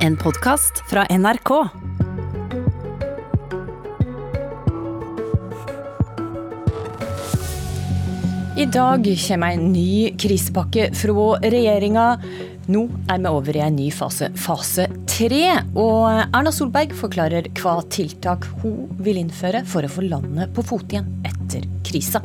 En podkast fra NRK. I dag kommer en ny krisepakke fra regjeringa. Nå er vi over i en ny fase, fase tre. Og Erna Solberg forklarer hva tiltak hun vil innføre for å få landet på fot igjen etter krisa.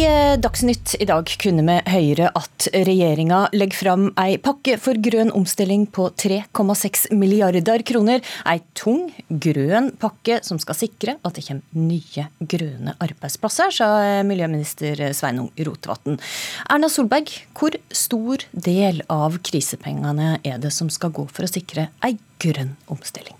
Eh, Dagsnytt i dag kunne vi høre at regjeringa legger fram ei pakke for grønn omstilling på 3,6 milliarder kroner. Ei tung, grønn pakke som skal sikre at det kommer nye grønne arbeidsplasser, sa miljøminister Sveinung Rotevatn. Erna Solberg, hvor stor del av krisepengene er det som skal gå for å sikre ei grønn omstilling?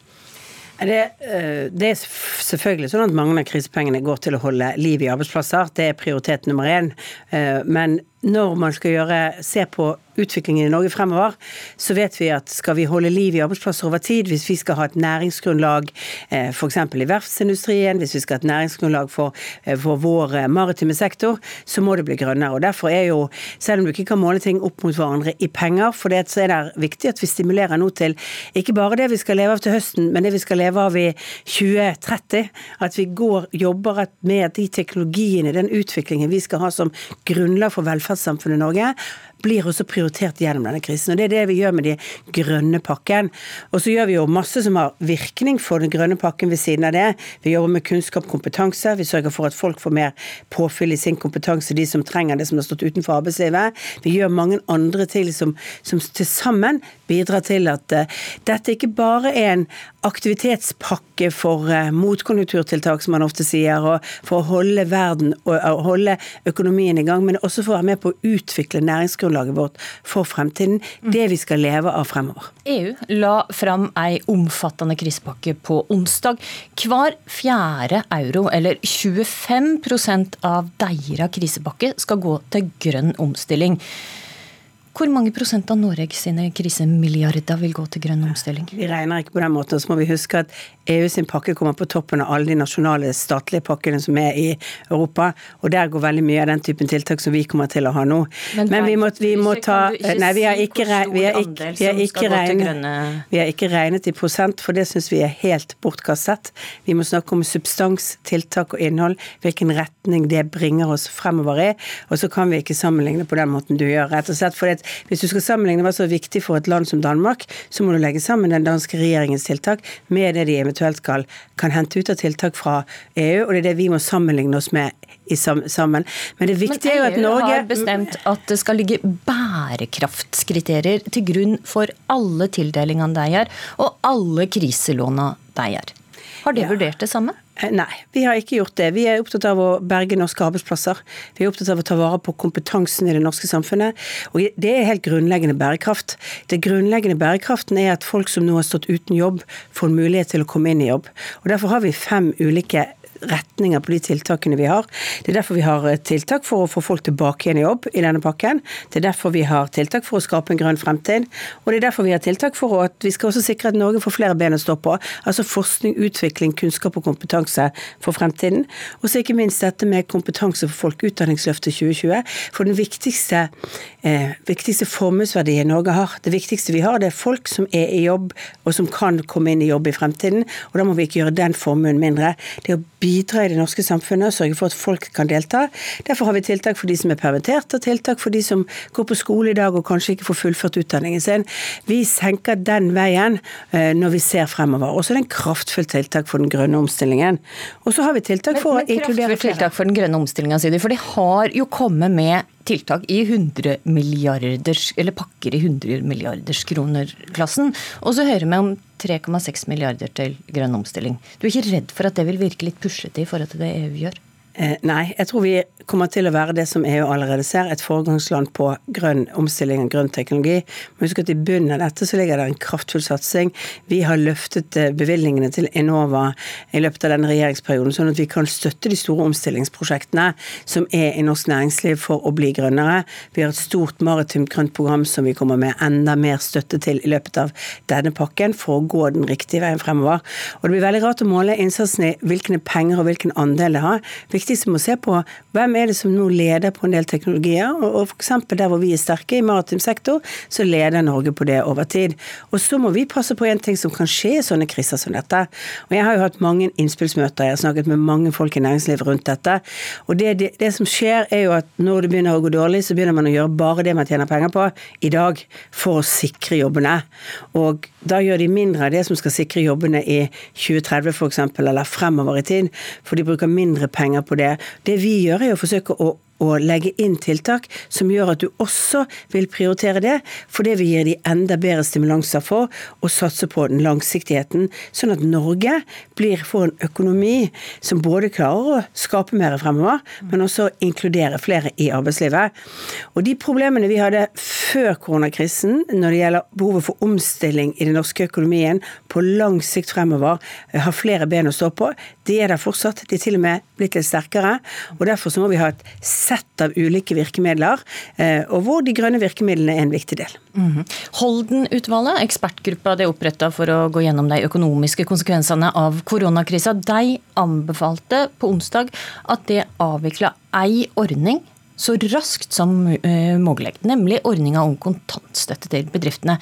Det, eh, det, er selvfølgelig sånn at mange av krisepengene går til å holde liv i arbeidsplasser. Det er prioritet nummer én. Eh, men når man skal gjøre, se på utviklingen i Norge fremover, så vet vi at skal vi holde liv i arbeidsplasser over tid, hvis vi skal ha et næringsgrunnlag eh, f.eks. i verftsindustrien, hvis vi skal ha et næringsgrunnlag for, eh, for vår eh, maritime sektor, så må det bli grønnere. Og Derfor er jo, selv om du ikke kan måle ting opp mot hverandre i penger, for det så er det viktig at vi stimulerer nå til ikke bare det vi skal leve av til høsten, men det vi skal leve av i 2030. At vi går, jobber med de teknologiene, den utviklingen vi skal ha som grunnlag for velferd velferdssamfunnet Norge blir også prioritert gjennom denne krisen. og Det er det vi gjør med de grønne pakken. Og så gjør vi jo masse som har virkning for den grønne pakken ved siden av det. Vi jobber med kunnskap og kompetanse. Vi sørger for at folk får mer påfyll i sin kompetanse, de som trenger det, som har stått utenfor arbeidslivet. Vi gjør mange andre til som, som til sammen bidrar til at uh, dette ikke bare er en aktivitetspakke for uh, motkonjunkturtiltak, som man ofte sier, og for å holde verden og uh, holde økonomien i gang, men også for å være med på å utvikle næringsgrunnlaget vårt for fremtiden. Det vi skal leve av fremover. EU la fram ei omfattende krisepakke på onsdag. Hver fjerde euro, eller 25% av deira krisepakke, skal gå til grønn omstilling. Hvor mange prosent av Norge sine krisemilliarder vil gå til grønn omstilling? Vi regner ikke på den måten. Så må vi huske at EU sin pakke kommer på toppen av alle de nasjonale statlige pakkene som er i Europa. Og der går veldig mye av den typen tiltak som vi kommer til å ha nå. Men, Men vi, må, vi må, ta Nei, vi har ikke, vi har ikke, vi har ikke, regnet, vi har ikke regnet i prosent, for det syns vi er helt bortkastet. Vi må snakke om substans, tiltak og innhold. Hvilken retning det bringer oss fremover i. Og så kan vi ikke sammenligne på den måten du gjør. rett og slett fordi hvis du skal sammenligne hva som er viktig for et land som Danmark, så må du legge sammen den danske regjeringens tiltak med det de eventuelt skal, kan hente ut av tiltak fra EU, og det er det vi må sammenligne oss med i sammen. Men det viktige er jo at e Norge EU har bestemt at det skal ligge bærekraftskriterier til grunn for alle tildelingene de gjør, og alle kriselånene de gjør. Har de ja. vurdert det samme? Eh, nei, vi har ikke gjort det. Vi er opptatt av å berge norske arbeidsplasser. Vi er opptatt av å ta vare på kompetansen i det norske samfunnet. Og det er helt grunnleggende bærekraft. Det grunnleggende bærekraften er at folk som nå har stått uten jobb, får mulighet til å komme inn i jobb. Og Derfor har vi fem ulike retninger på de tiltakene vi har. Det er derfor vi har tiltak for å få folk tilbake igjen i jobb i denne pakken. Det er derfor vi har tiltak for å skape en grønn fremtid. Og det er derfor vi har tiltak for at vi skal også sikre at Norge får flere ben å stå på. Altså forskning, utvikling, kunnskap og kompetanse for fremtiden. Og så ikke minst dette med kompetanse for folk, Utdanningsløftet 2020. For den viktigste, eh, viktigste formuesverdien Norge har, det viktigste vi har, det er folk som er i jobb og som kan komme inn i jobb i fremtiden. Og da må vi ikke gjøre den formuen mindre. Det er å bidra i det norske samfunnet og sørge for at folk kan delta. Derfor har vi tiltak for de som er permittert, og tiltak for de som går på skole i dag og kanskje ikke får fullført utdanningen sin. Vi senker den veien eh, når vi ser fremover. Og så er det en kraftfull tiltak for den grønne omstillingen. Og så har vi tiltak for men, men, å inkludere flere. tiltak for den grønne omstillinga, sier du. For de har jo kommet med tiltak i 100 milliarders, eller pakker i 100 milliarders kroner-klassen. Og så hører vi om 3,6 milliarder til grønn omstilling. Du er ikke redd for at det vil virke litt puslete i forhold til det EU gjør? Eh, nei, jeg tror vi kommer til å være det som EU allerede ser, et foregangsland på grønn omstilling og grønn teknologi. Men husk at i bunnen av dette så ligger det en kraftfull satsing. Vi har løftet eh, bevilgningene til Enova i løpet av denne regjeringsperioden, sånn at vi kan støtte de store omstillingsprosjektene som er i norsk næringsliv for å bli grønnere. Vi har et stort maritimt grønt program som vi kommer med enda mer støtte til i løpet av denne pakken for å gå den riktige veien fremover. Og det blir veldig rart å måle innsatsen i hvilke penger og hvilken andel det har. Vi viktigste må se på hvem er det som nå leder på en del teknologier. Og, og f.eks. der hvor vi er sterke, i maritim sektor, så leder Norge på det over tid. Og så må vi passe på en ting som kan skje i sånne kriser som dette. Og jeg har jo hatt mange innspillsmøter, jeg har snakket med mange folk i næringslivet rundt dette. Og det, det, det som skjer er jo at når det begynner å gå dårlig, så begynner man å gjøre bare det man tjener penger på i dag for å sikre jobbene. Og da gjør de mindre av det som skal sikre jobbene i 2030 f.eks., eller fremover i tid, for de bruker mindre penger på det. Det vi gjør, er å forsøke å å legge inn tiltak som gjør at du også vil prioritere det, fordi vi gir de enda bedre stimulanser for å satse på den langsiktigheten, sånn at Norge blir, får en økonomi som både klarer å skape mer fremover, men også inkludere flere i arbeidslivet. Og de problemene vi hadde før koronakrisen når det gjelder behovet for omstilling i den norske økonomien på lang sikt fremover, har flere ben å stå på, de er der fortsatt. De er til og med blitt litt sterkere. og Derfor så må vi ha et sett av ulike virkemidler, eh, og hvor de grønne virkemidlene er en viktig del. Mm -hmm. Holden-utvalget, ekspertgruppa det oppretta for å gå gjennom de økonomiske konsekvensene av koronakrisa, de anbefalte på onsdag at det avvikla ei ordning så raskt som uh, mulig, nemlig ordninga om kontantstøtte til bedriftene.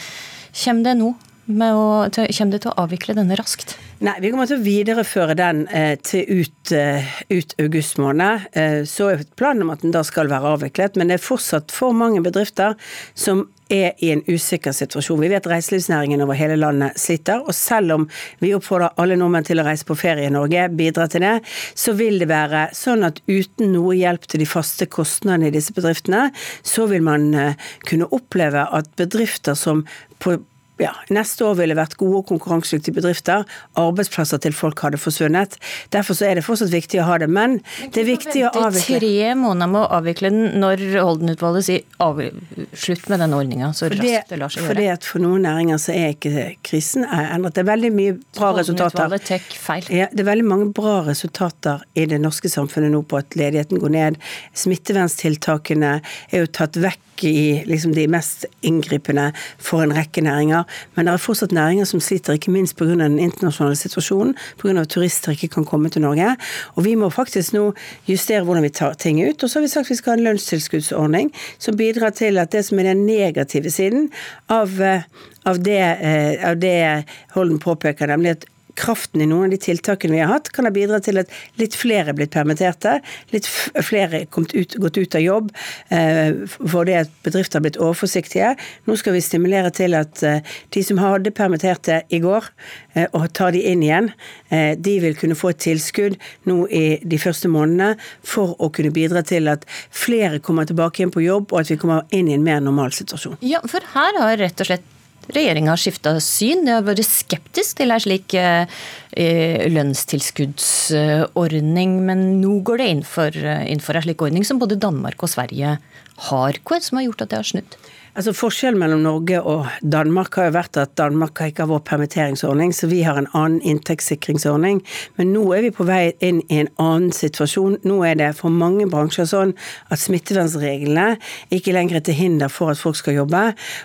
Kommer det nå å, kommer det til å avvikle denne raskt? Nei, vi kommer til å videreføre den eh, til ut, eh, ut, august måned. Eh, så er planen om at den da skal være avviklet, men det er fortsatt for mange bedrifter som er i en usikker situasjon. Vi vet reiselivsnæringen over hele landet sliter, og selv om vi oppfordrer alle nordmenn til å reise på ferie i Norge, bidra til det, så vil det være sånn at uten noe hjelp til de faste kostnadene i disse bedriftene, så vil man eh, kunne oppleve at bedrifter som på ja, neste år ville vært gode og konkurransedyktige bedrifter. Arbeidsplasser til folk hadde forsvunnet. Derfor så er det fortsatt viktig å ha det. Men, men det er viktig å avvikle tre måneder med å avvikle den når Holden-utvalget sier av, slutt med den ordninga så raskt det, det lar seg gjøre? Fordi at For noen næringer så er ikke krisen er endret. Det er veldig mye bra resultater. feil. Ja, det er veldig mange bra resultater i det norske samfunnet nå på at ledigheten går ned. Smitteverntiltakene er jo tatt vekk i liksom de mest inngripende for en rekke næringer. Men det er fortsatt næringer som sliter, ikke minst pga. den internasjonale situasjonen, pga. at turister ikke kan komme til Norge. Og vi må faktisk nå justere hvordan vi tar ting ut. Og så har vi sagt at vi skal ha en lønnstilskuddsordning som bidrar til at det som er den negative siden av, eh, av det, eh, av det Holden påpeker, nemlig at kraften i noen av de tiltakene vi har hatt, kan ha bidratt til at litt flere er blitt permitterte. Litt flere er ut, gått ut av jobb eh, fordi at bedrifter har blitt overforsiktige. Nå skal vi stimulere til at eh, de som hadde permitterte i går, eh, og tar de inn igjen, eh, de vil kunne få et tilskudd nå i de første månedene for å kunne bidra til at flere kommer tilbake igjen på jobb, og at vi kommer inn i en mer normal situasjon. Ja, for her har rett og slett regjeringa har skifta syn. De har vært skeptisk til en slik eh, eh, lønnstilskuddsordning, men nå går det inn for, eh, inn for en slik ordning som både Danmark og Sverige har. Hva er det som har gjort at det har snudd? Altså Forskjellen mellom Norge og Danmark har jo vært at Danmark har ikke har vår permitteringsordning, så vi har en annen inntektssikringsordning. Men nå er vi på vei inn i en annen situasjon. Nå er det for mange bransjer sånn at smittevernreglene ikke lenger er til hinder for at folk skal jobbe.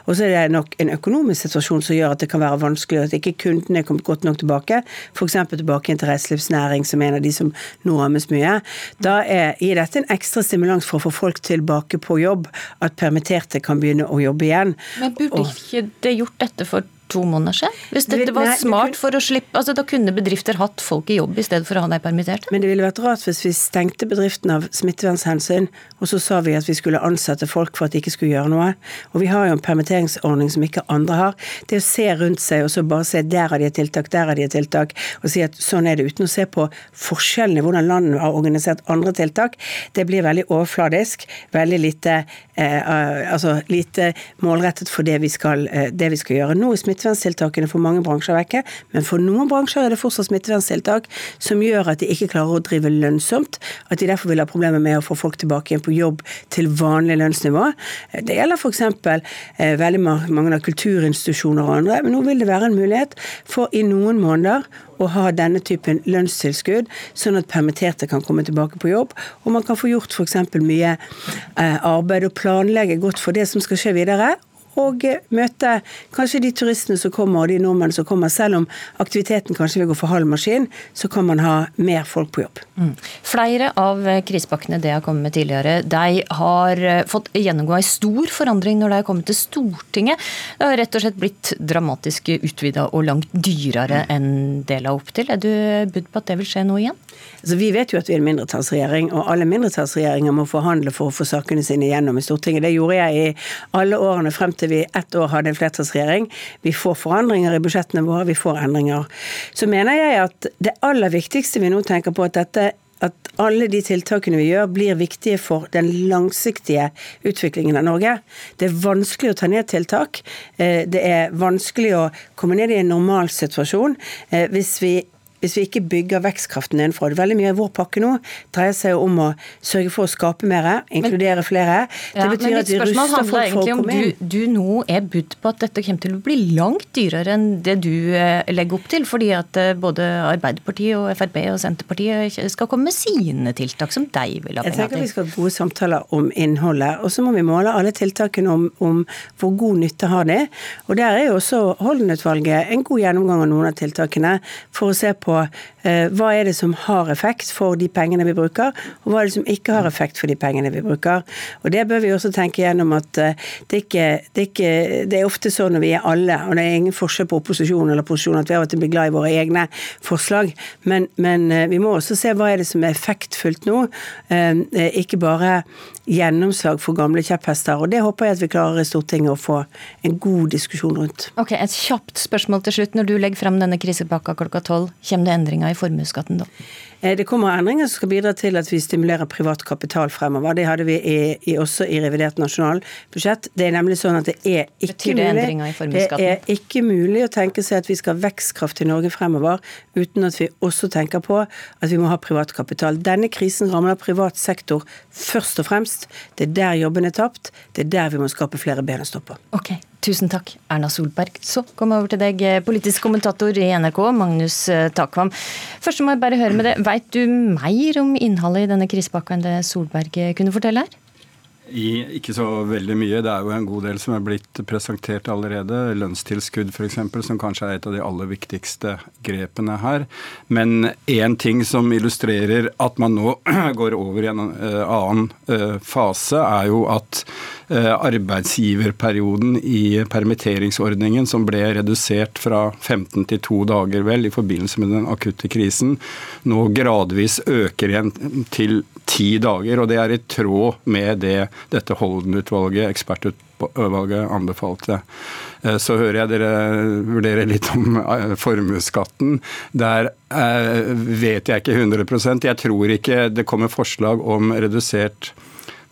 Og så er det nok en økonomisk situasjon som gjør at det kan være vanskelig, at ikke kundene er kommet godt nok tilbake. F.eks. tilbake til reiselivsnæring, som er en av de som nå rammes mye. Da er, gir dette en ekstra stimulans for å få folk tilbake på jobb, at permitterte kan begynne å jobbe igjen. Men burde ikke det gjort dette for to måneder siden? Hvis dette var smart for å slippe altså Da kunne bedrifter hatt folk i jobb i stedet for å ha deg permittert? Men det ville vært rart hvis vi stengte bedriften av smittevernhensyn, og så sa vi at vi skulle ansette folk for at de ikke skulle gjøre noe. Og vi har jo en permitteringsordning som ikke andre har. Det å se rundt seg og så bare se der har de et tiltak, der har de et tiltak, og si at sånn er det, uten å se på forskjellene i hvordan landene har organisert andre tiltak, det blir veldig overfladisk. Veldig lite, eh, altså lite målrettet for det vi skal, eh, det vi skal gjøre. Nå er smitteverntiltakene for mange bransjer vekke, men for noen bransjer er det fortsatt smitteverntiltak som gjør at de ikke klarer å drive lønnsomt, at de derfor vil ha problemer med å få folk tilbake igjen på jobb til vanlig lønnsnivå. Det gjelder f.eks. Eh, veldig mange av kulturinstitusjoner og andre, men nå vil det være en mulighet for i noen måneder å ha denne typen lønnstilskudd, sånn at permitterte kan komme tilbake på jobb. Og man kan få gjort f.eks. mye eh, arbeid og planlegge godt for det som skal skje videre og møte kanskje de turistene som kommer og de nordmennene som kommer. Selv om aktiviteten kanskje vil gå for halv maskin, så kan man ha mer folk på jobb. Mm. Flere av krisepakkene det har kommet med tidligere, de har fått gjennomgå en stor forandring når de har kommet til Stortinget. Det har rett og slett blitt dramatisk utvida og langt dyrere enn det la opp til. Er du budd på at det vil skje nå igjen? Altså, vi vet jo at vi er en mindretallsregjering, og alle mindretallsregjeringer må forhandle for å få sakene sine gjennom i Stortinget. Det gjorde jeg i alle årene frem til vi ett år hadde en flertallsregjering. Vi får forandringer i budsjettene våre, vi får endringer. Så mener jeg at det aller viktigste vi nå tenker på, at dette at alle de tiltakene vi gjør, blir viktige for den langsiktige utviklingen av Norge. Det er vanskelig å ta ned tiltak. Eh, det er vanskelig å komme ned i en normalsituasjon eh, hvis vi hvis vi ikke bygger vekstkraften innenfra. Veldig mye av vår pakke nå dreier seg om å sørge for å skape mer, inkludere men, flere. Det ja, betyr at vi ruster folk for å komme inn. Du, du nå er budt på at dette kommer til å bli langt dyrere enn det du eh, legger opp til, fordi at eh, både Arbeiderpartiet og Frp og Senterpartiet skal komme med sine tiltak som de vil ha penger til. Jeg tenker vi skal ha gode samtaler om innholdet, og så må vi måle alle tiltakene om, om hvor god nytte har de. Og der er jo også Holden-utvalget en god gjennomgang av noen av tiltakene for å se på eh, hva er det som har effekt for de pengene vi bruker, og hva er det som ikke har effekt for de pengene vi bruker. Og Det bør vi også tenke gjennom at eh, det, ikke, det, ikke, det er ofte sånn når vi er alle, og det er ingen forskjell på opposisjon eller posisjon, at vi av og til blir glad i våre egne forslag, men, men eh, vi må også se hva er det som er effektfullt nå. Eh, ikke bare gjennomslag for gamle kjepphester. Og det håper jeg at vi klarer i Stortinget å få en god diskusjon rundt. Ok, Et kjapt spørsmål til slutt. Når du legger frem denne krisepakka klokka tolv, kommer det endringer i formuesskatten da? Eh, det kommer endringer som skal bidra til at vi stimulerer privat kapital fremover. Det hadde vi i, i, også i revidert nasjonalbudsjett. Det er nemlig sånn at det er ikke det mulig Det er ikke mulig å tenke seg at vi skal ha vekstkraft i Norge fremover uten at vi også tenker på at vi må ha privat kapital. Denne krisen rammer privat sektor først og fremst. Det er der jobben er tapt. Det er der vi må skape flere ben å stå på. Okay. Tusen takk, Erna Solberg. Så kommer jeg over til deg, politisk kommentator i NRK, Magnus eh, Takvam. Først må jeg bare høre med det. Veit du mer om innholdet i denne krisepakka enn det Solberg kunne fortelle her? I, ikke så veldig mye. Det er jo en god del som er blitt presentert allerede. Lønnstilskudd f.eks., som kanskje er et av de aller viktigste grepene her. Men én ting som illustrerer at man nå går over i en uh, annen uh, fase, er jo at arbeidsgiverperioden i permitteringsordningen, som ble redusert fra 15 til 2 dager vel i forbindelse med den akutte krisen, nå gradvis øker igjen til ti dager. Og det er i tråd med det dette Holden-utvalget, ekspertutvalget, anbefalte. Eh, så hører jeg dere vurderer litt om eh, formuesskatten. Der eh, vet jeg ikke 100 Jeg tror ikke det kommer forslag om redusert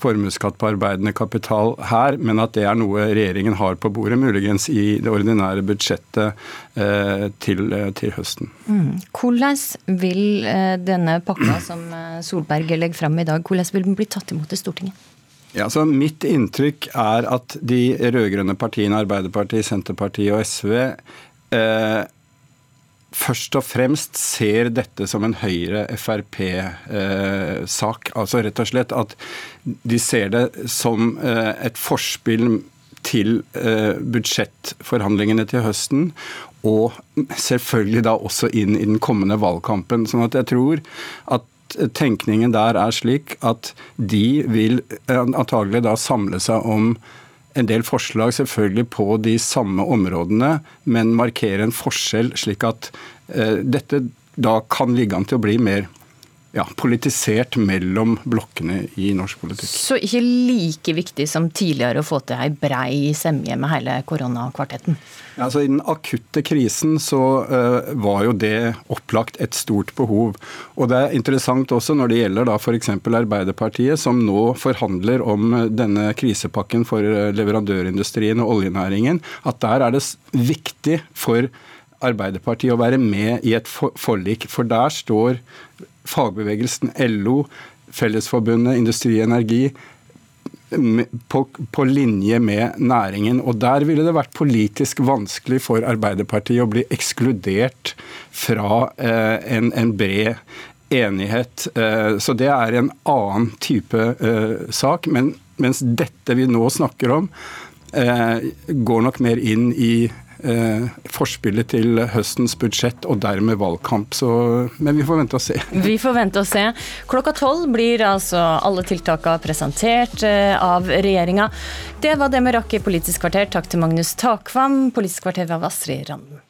formuesskatt på arbeidende kapital her, men at det er noe regjeringen har på bordet, muligens i det ordinære budsjettet eh, til, eh, til, høsten. Mm. Hvordan vil eh, denne pakka som Solberg legger fram i dag, hvordan vil den bli tatt imot i Stortinget? Ja, så Mitt inntrykk er at de rød-grønne partiene, Arbeiderpartiet, Senterpartiet og SV, eh, først og fremst ser dette som en Høyre-Frp-sak. Eh, altså rett og slett at de ser det som eh, et forspill til eh, budsjettforhandlingene til høsten. Og selvfølgelig da også inn i den kommende valgkampen. sånn at jeg tror at tenkningen der er slik at de vil antagelig da samle seg om en del forslag selvfølgelig på de samme områdene, men markere en forskjell, slik at eh, dette da kan ligge an til å bli mer ja, politisert mellom blokkene i norsk politikk. Så ikke like viktig som tidligere å få til ei brei semje med hele koronakvartetten? Ja, altså I den akutte krisen så uh, var jo det opplagt et stort behov. Og det er interessant også når det gjelder da f.eks. Arbeiderpartiet, som nå forhandler om denne krisepakken for leverandørindustrien og oljenæringen, at der er det viktig for Arbeiderpartiet å være med i et forlik. For der står fagbevegelsen, LO, Fellesforbundet, Industri Energi på, på, linje med næringen. Og der ville det vært politisk vanskelig for Arbeiderpartiet å bli ekskludert fra eh, en, en, bred enighet. Eh, så det er en annen type eh, sak. Men mens dette vi nå snakker om, eh, går nok mer inn i eh, forspillet til høstens budsjett og dermed valgkamp. Så, men vi får vente og se. Vi får vente og se. Klokka tolv blir altså alle tiltakene presentert eh, av regjeringa. Det var det vi rakk i Politisk kvarter. Takk til Magnus Takvam. Politisk kvarter var Astrid Randen.